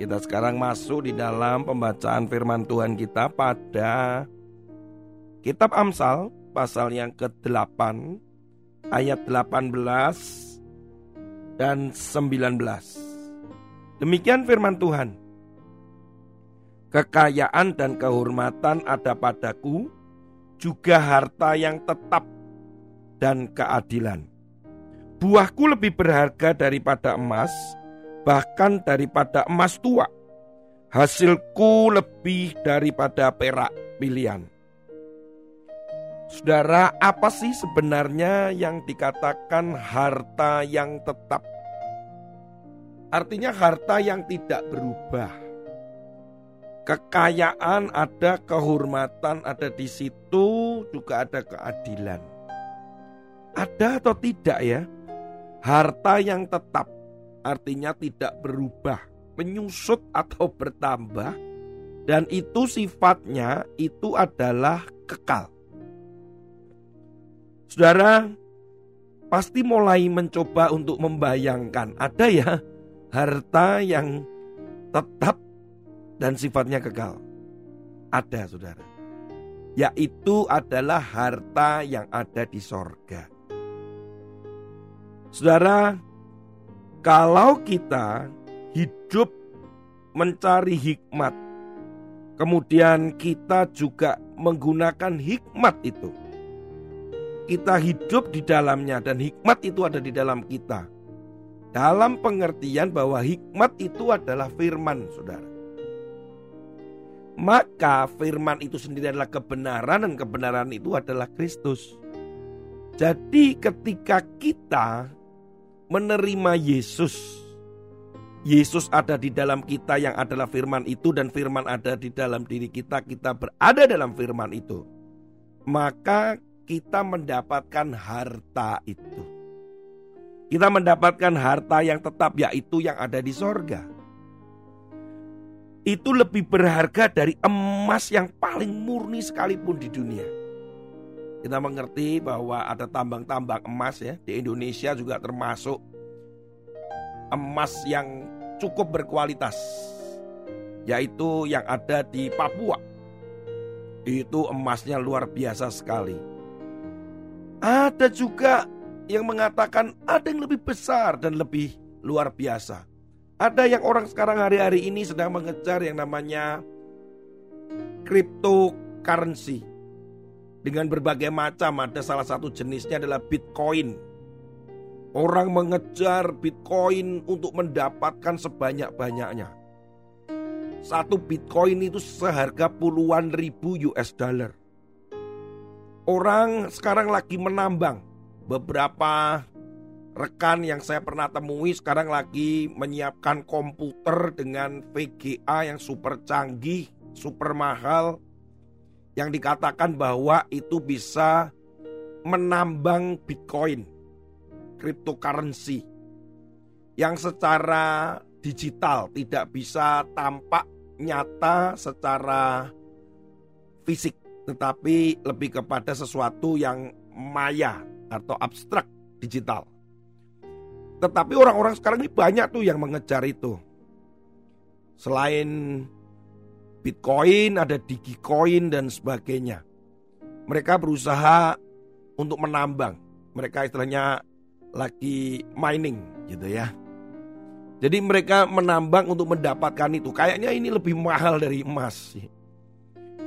kita sekarang masuk di dalam pembacaan firman Tuhan kita pada Kitab Amsal pasal yang ke-8 ayat 18 dan 19. Demikian firman Tuhan. Kekayaan dan kehormatan ada padaku, juga harta yang tetap dan keadilan. Buahku lebih berharga daripada emas, bahkan daripada emas tua. Hasilku lebih daripada perak pilihan. Saudara, apa sih sebenarnya yang dikatakan harta yang tetap? Artinya harta yang tidak berubah. Kekayaan ada, kehormatan ada di situ, juga ada keadilan. Ada atau tidak ya? Harta yang tetap artinya tidak berubah, menyusut atau bertambah dan itu sifatnya itu adalah kekal. Saudara, pasti mulai mencoba untuk membayangkan ada ya harta yang tetap dan sifatnya kekal. Ada saudara. Yaitu adalah harta yang ada di sorga. Saudara, kalau kita hidup mencari hikmat, kemudian kita juga menggunakan hikmat itu kita hidup di dalamnya dan hikmat itu ada di dalam kita. Dalam pengertian bahwa hikmat itu adalah firman, Saudara. Maka firman itu sendiri adalah kebenaran dan kebenaran itu adalah Kristus. Jadi ketika kita menerima Yesus, Yesus ada di dalam kita yang adalah firman itu dan firman ada di dalam diri kita, kita berada dalam firman itu. Maka kita mendapatkan harta itu. Kita mendapatkan harta yang tetap yaitu yang ada di sorga. Itu lebih berharga dari emas yang paling murni sekalipun di dunia. Kita mengerti bahwa ada tambang-tambang emas ya di Indonesia juga termasuk emas yang cukup berkualitas yaitu yang ada di Papua. Itu emasnya luar biasa sekali. Ada juga yang mengatakan ada yang lebih besar dan lebih luar biasa. Ada yang orang sekarang hari-hari ini sedang mengejar yang namanya cryptocurrency. Dengan berbagai macam, ada salah satu jenisnya adalah Bitcoin. Orang mengejar Bitcoin untuk mendapatkan sebanyak-banyaknya. Satu Bitcoin itu seharga puluhan ribu US dollar. Orang sekarang lagi menambang. Beberapa rekan yang saya pernah temui sekarang lagi menyiapkan komputer dengan VGA yang super canggih, super mahal. Yang dikatakan bahwa itu bisa menambang Bitcoin, cryptocurrency. Yang secara digital tidak bisa tampak nyata secara fisik tetapi lebih kepada sesuatu yang maya atau abstrak digital. Tetapi orang-orang sekarang ini banyak tuh yang mengejar itu. Selain Bitcoin, ada Digicoin dan sebagainya. Mereka berusaha untuk menambang. Mereka istilahnya lagi mining gitu ya. Jadi mereka menambang untuk mendapatkan itu. Kayaknya ini lebih mahal dari emas.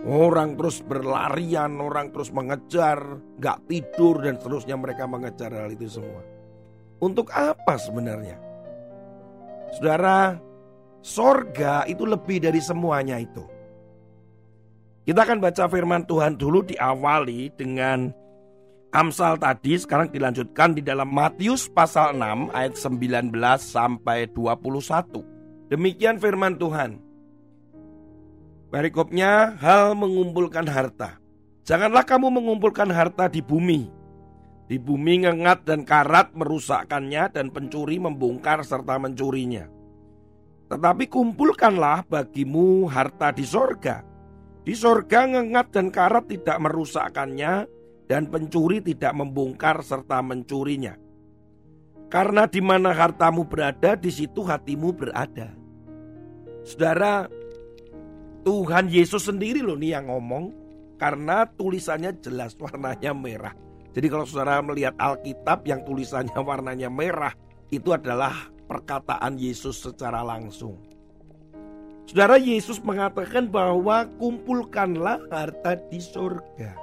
Orang terus berlarian, orang terus mengejar, gak tidur dan seterusnya mereka mengejar hal itu semua. Untuk apa sebenarnya? Saudara, sorga itu lebih dari semuanya itu. Kita akan baca firman Tuhan dulu diawali dengan Amsal tadi sekarang dilanjutkan di dalam Matius pasal 6 ayat 19 sampai 21. Demikian firman Tuhan. Perikopnya hal mengumpulkan harta. Janganlah kamu mengumpulkan harta di bumi. Di bumi ngengat dan karat merusakkannya dan pencuri membongkar serta mencurinya. Tetapi kumpulkanlah bagimu harta di sorga. Di sorga ngengat dan karat tidak merusakkannya dan pencuri tidak membongkar serta mencurinya. Karena di mana hartamu berada, di situ hatimu berada. Saudara, Tuhan Yesus sendiri loh nih yang ngomong karena tulisannya jelas warnanya merah. Jadi kalau saudara melihat Alkitab yang tulisannya warnanya merah itu adalah perkataan Yesus secara langsung. Saudara Yesus mengatakan bahwa kumpulkanlah harta di surga.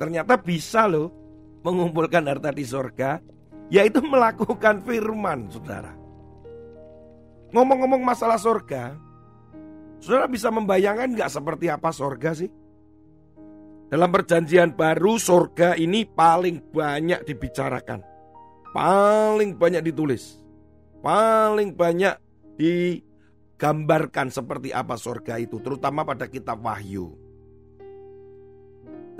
Ternyata bisa loh mengumpulkan harta di surga, yaitu melakukan firman, saudara. Ngomong-ngomong masalah surga, Saudara bisa membayangkan nggak seperti apa sorga sih? Dalam perjanjian baru sorga ini paling banyak dibicarakan. Paling banyak ditulis. Paling banyak digambarkan seperti apa sorga itu. Terutama pada kitab Wahyu.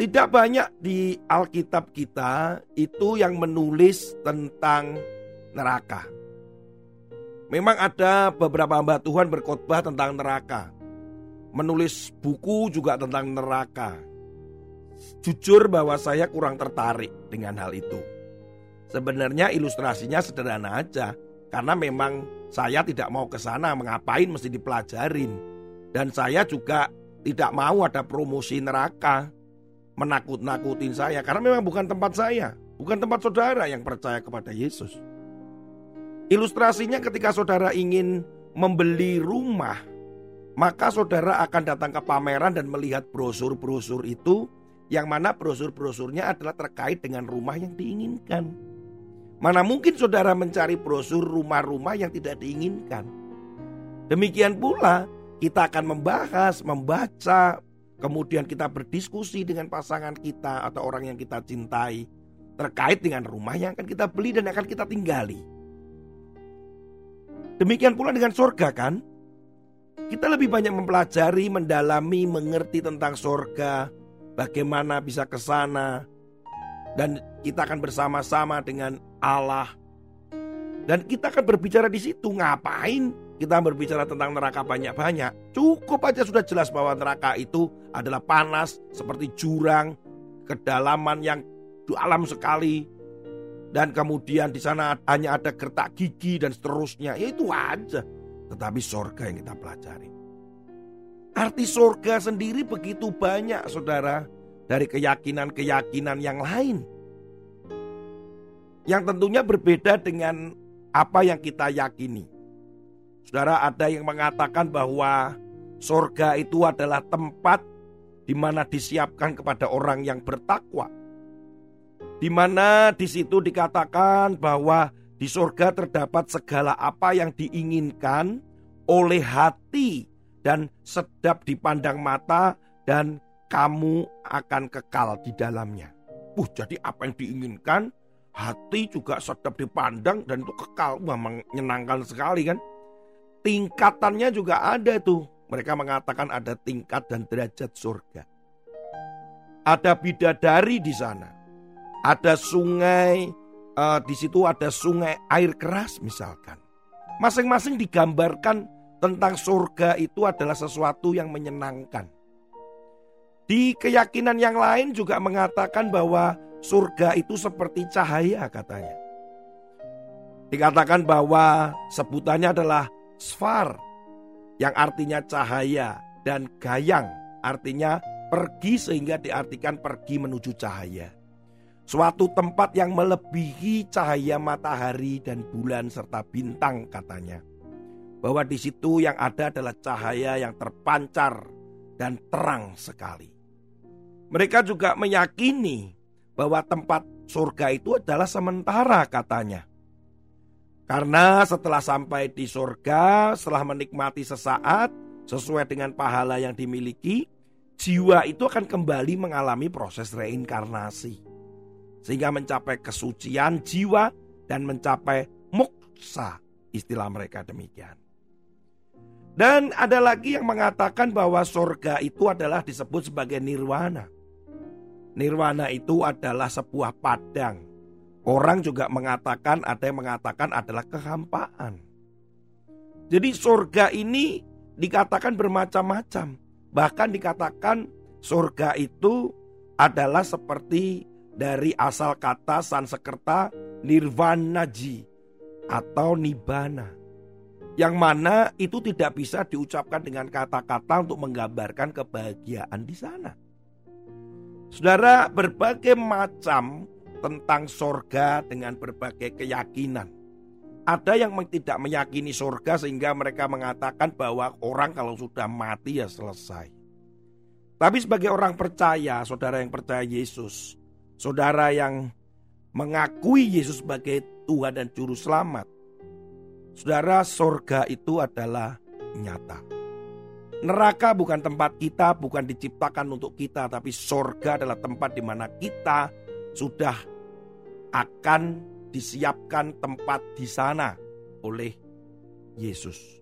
Tidak banyak di Alkitab kita itu yang menulis tentang neraka. Memang ada beberapa hamba Tuhan berkhotbah tentang neraka. Menulis buku juga tentang neraka. Jujur bahwa saya kurang tertarik dengan hal itu. Sebenarnya ilustrasinya sederhana aja. Karena memang saya tidak mau ke sana, mengapain mesti dipelajarin. Dan saya juga tidak mau ada promosi neraka. Menakut-nakutin saya. Karena memang bukan tempat saya. Bukan tempat saudara yang percaya kepada Yesus. Ilustrasinya ketika saudara ingin membeli rumah, maka saudara akan datang ke pameran dan melihat brosur-brosur itu yang mana brosur-brosurnya adalah terkait dengan rumah yang diinginkan. Mana mungkin saudara mencari brosur rumah-rumah yang tidak diinginkan. Demikian pula kita akan membahas, membaca, kemudian kita berdiskusi dengan pasangan kita atau orang yang kita cintai terkait dengan rumah yang akan kita beli dan akan kita tinggali. Demikian pula dengan surga kan? Kita lebih banyak mempelajari, mendalami, mengerti tentang surga, bagaimana bisa ke sana, dan kita akan bersama-sama dengan Allah. Dan kita akan berbicara di situ. Ngapain kita berbicara tentang neraka banyak-banyak? Cukup aja sudah jelas bahwa neraka itu adalah panas seperti jurang, kedalaman yang dalam sekali, dan kemudian di sana hanya ada gertak gigi dan seterusnya. Ya itu aja. Tetapi sorga yang kita pelajari. Arti sorga sendiri begitu banyak saudara. Dari keyakinan-keyakinan yang lain. Yang tentunya berbeda dengan apa yang kita yakini. Saudara ada yang mengatakan bahwa sorga itu adalah tempat di mana disiapkan kepada orang yang bertakwa di mana di situ dikatakan bahwa di surga terdapat segala apa yang diinginkan oleh hati dan sedap dipandang mata dan kamu akan kekal di dalamnya. Uh, jadi apa yang diinginkan hati juga sedap dipandang dan itu kekal. Wah, menyenangkan sekali kan? Tingkatannya juga ada tuh. Mereka mengatakan ada tingkat dan derajat surga. Ada bidadari di sana ada sungai, uh, di situ ada sungai air keras misalkan. Masing-masing digambarkan tentang surga itu adalah sesuatu yang menyenangkan. Di keyakinan yang lain juga mengatakan bahwa surga itu seperti cahaya katanya. Dikatakan bahwa sebutannya adalah sfar yang artinya cahaya dan gayang artinya pergi sehingga diartikan pergi menuju cahaya. Suatu tempat yang melebihi cahaya matahari dan bulan serta bintang katanya. Bahwa di situ yang ada adalah cahaya yang terpancar dan terang sekali. Mereka juga meyakini bahwa tempat surga itu adalah sementara katanya. Karena setelah sampai di surga, setelah menikmati sesaat sesuai dengan pahala yang dimiliki, jiwa itu akan kembali mengalami proses reinkarnasi sehingga mencapai kesucian jiwa dan mencapai moksa istilah mereka demikian. Dan ada lagi yang mengatakan bahwa surga itu adalah disebut sebagai nirwana. Nirwana itu adalah sebuah padang. Orang juga mengatakan, ada yang mengatakan adalah kehampaan. Jadi surga ini dikatakan bermacam-macam. Bahkan dikatakan surga itu adalah seperti dari asal kata Sansekerta nirvanaji atau nibana yang mana itu tidak bisa diucapkan dengan kata-kata untuk menggambarkan kebahagiaan di sana. Saudara, berbagai macam tentang sorga dengan berbagai keyakinan. Ada yang tidak meyakini sorga sehingga mereka mengatakan bahwa orang kalau sudah mati ya selesai. Tapi sebagai orang percaya, saudara yang percaya Yesus, saudara yang mengakui Yesus sebagai Tuhan dan Juru Selamat, Saudara, sorga itu adalah nyata. Neraka bukan tempat kita, bukan diciptakan untuk kita, tapi sorga adalah tempat di mana kita sudah akan disiapkan tempat di sana oleh Yesus.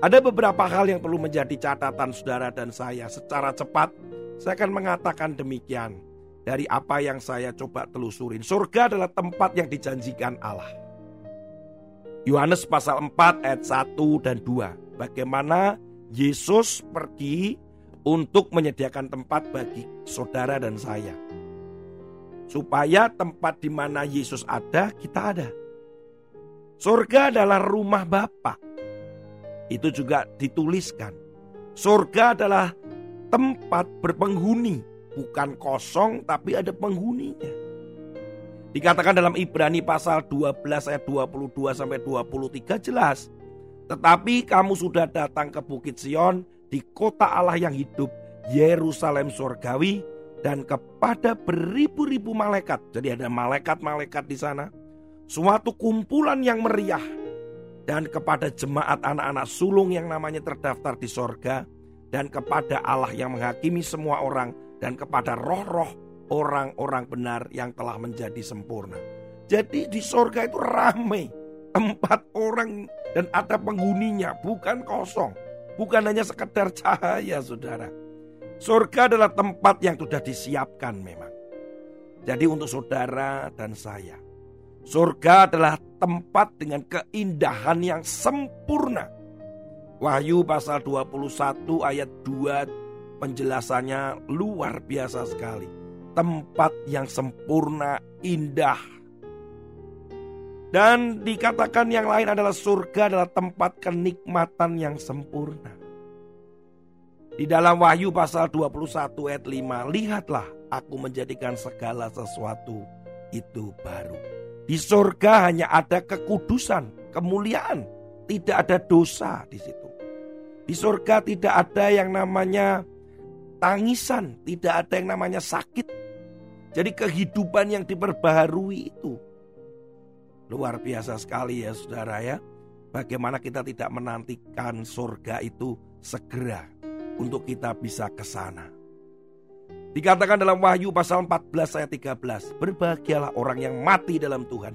Ada beberapa hal yang perlu menjadi catatan saudara dan saya. Secara cepat, saya akan mengatakan demikian dari apa yang saya coba telusurin. Surga adalah tempat yang dijanjikan Allah. Yohanes pasal 4 ayat 1 dan 2. Bagaimana Yesus pergi untuk menyediakan tempat bagi saudara dan saya. Supaya tempat di mana Yesus ada, kita ada. Surga adalah rumah Bapa. Itu juga dituliskan. Surga adalah tempat berpenghuni, bukan kosong tapi ada penghuninya. Dikatakan dalam Ibrani pasal 12 ayat 22 sampai 23 jelas. Tetapi kamu sudah datang ke Bukit Sion di kota Allah yang hidup, Yerusalem surgawi dan kepada beribu-ribu malaikat. Jadi ada malaikat-malaikat di sana. Suatu kumpulan yang meriah dan kepada jemaat anak-anak sulung yang namanya terdaftar di sorga dan kepada Allah yang menghakimi semua orang dan kepada roh-roh orang-orang benar yang telah menjadi sempurna. Jadi di sorga itu ramai. Tempat orang dan ada penghuninya bukan kosong. Bukan hanya sekedar cahaya saudara. Surga adalah tempat yang sudah disiapkan memang. Jadi untuk saudara dan saya. Surga adalah tempat dengan keindahan yang sempurna. Wahyu pasal 21 ayat 2 penjelasannya luar biasa sekali tempat yang sempurna, indah. Dan dikatakan yang lain adalah surga adalah tempat kenikmatan yang sempurna. Di dalam Wahyu pasal 21 ayat 5, lihatlah aku menjadikan segala sesuatu itu baru. Di surga hanya ada kekudusan, kemuliaan, tidak ada dosa di situ. Di surga tidak ada yang namanya tangisan, tidak ada yang namanya sakit, jadi kehidupan yang diperbaharui itu luar biasa sekali ya saudara ya. Bagaimana kita tidak menantikan surga itu segera untuk kita bisa ke sana. Dikatakan dalam Wahyu pasal 14 ayat 13, berbahagialah orang yang mati dalam Tuhan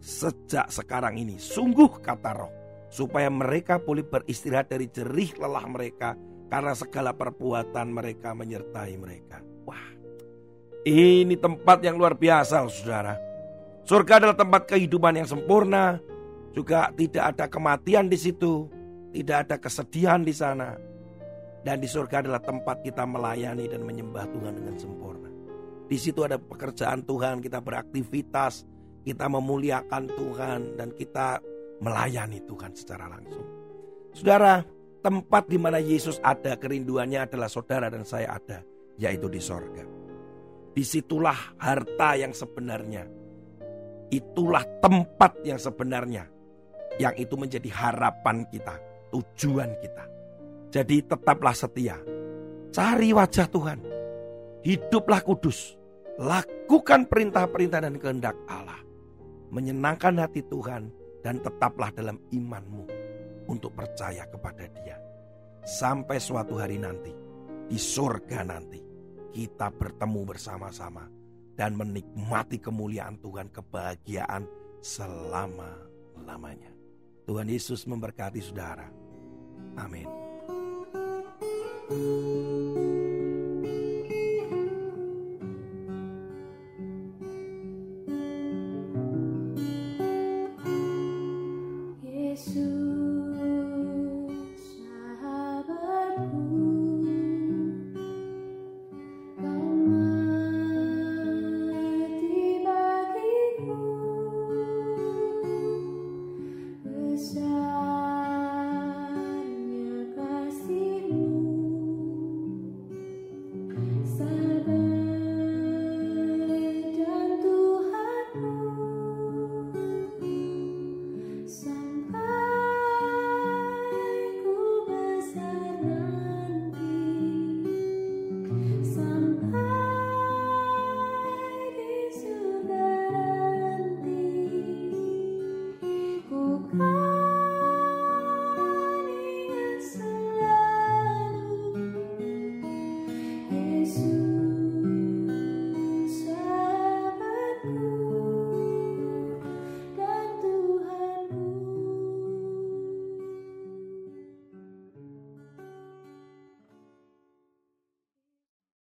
sejak sekarang ini. Sungguh kata roh, supaya mereka boleh beristirahat dari jerih lelah mereka karena segala perbuatan mereka menyertai mereka. Wah, ini tempat yang luar biasa, saudara. Surga adalah tempat kehidupan yang sempurna, juga tidak ada kematian di situ, tidak ada kesedihan di sana. Dan di surga adalah tempat kita melayani dan menyembah Tuhan dengan sempurna. Di situ ada pekerjaan Tuhan, kita beraktivitas, kita memuliakan Tuhan dan kita melayani Tuhan secara langsung. Saudara, tempat di mana Yesus ada kerinduannya adalah saudara dan saya ada, yaitu di sorga. Di situlah harta yang sebenarnya. Itulah tempat yang sebenarnya. Yang itu menjadi harapan kita, tujuan kita. Jadi tetaplah setia. Cari wajah Tuhan. Hiduplah kudus. Lakukan perintah-perintah dan kehendak Allah. Menyenangkan hati Tuhan dan tetaplah dalam imanmu untuk percaya kepada dia. Sampai suatu hari nanti, di surga nanti kita bertemu bersama-sama dan menikmati kemuliaan Tuhan, kebahagiaan selama-lamanya. Tuhan Yesus memberkati saudara. Amin.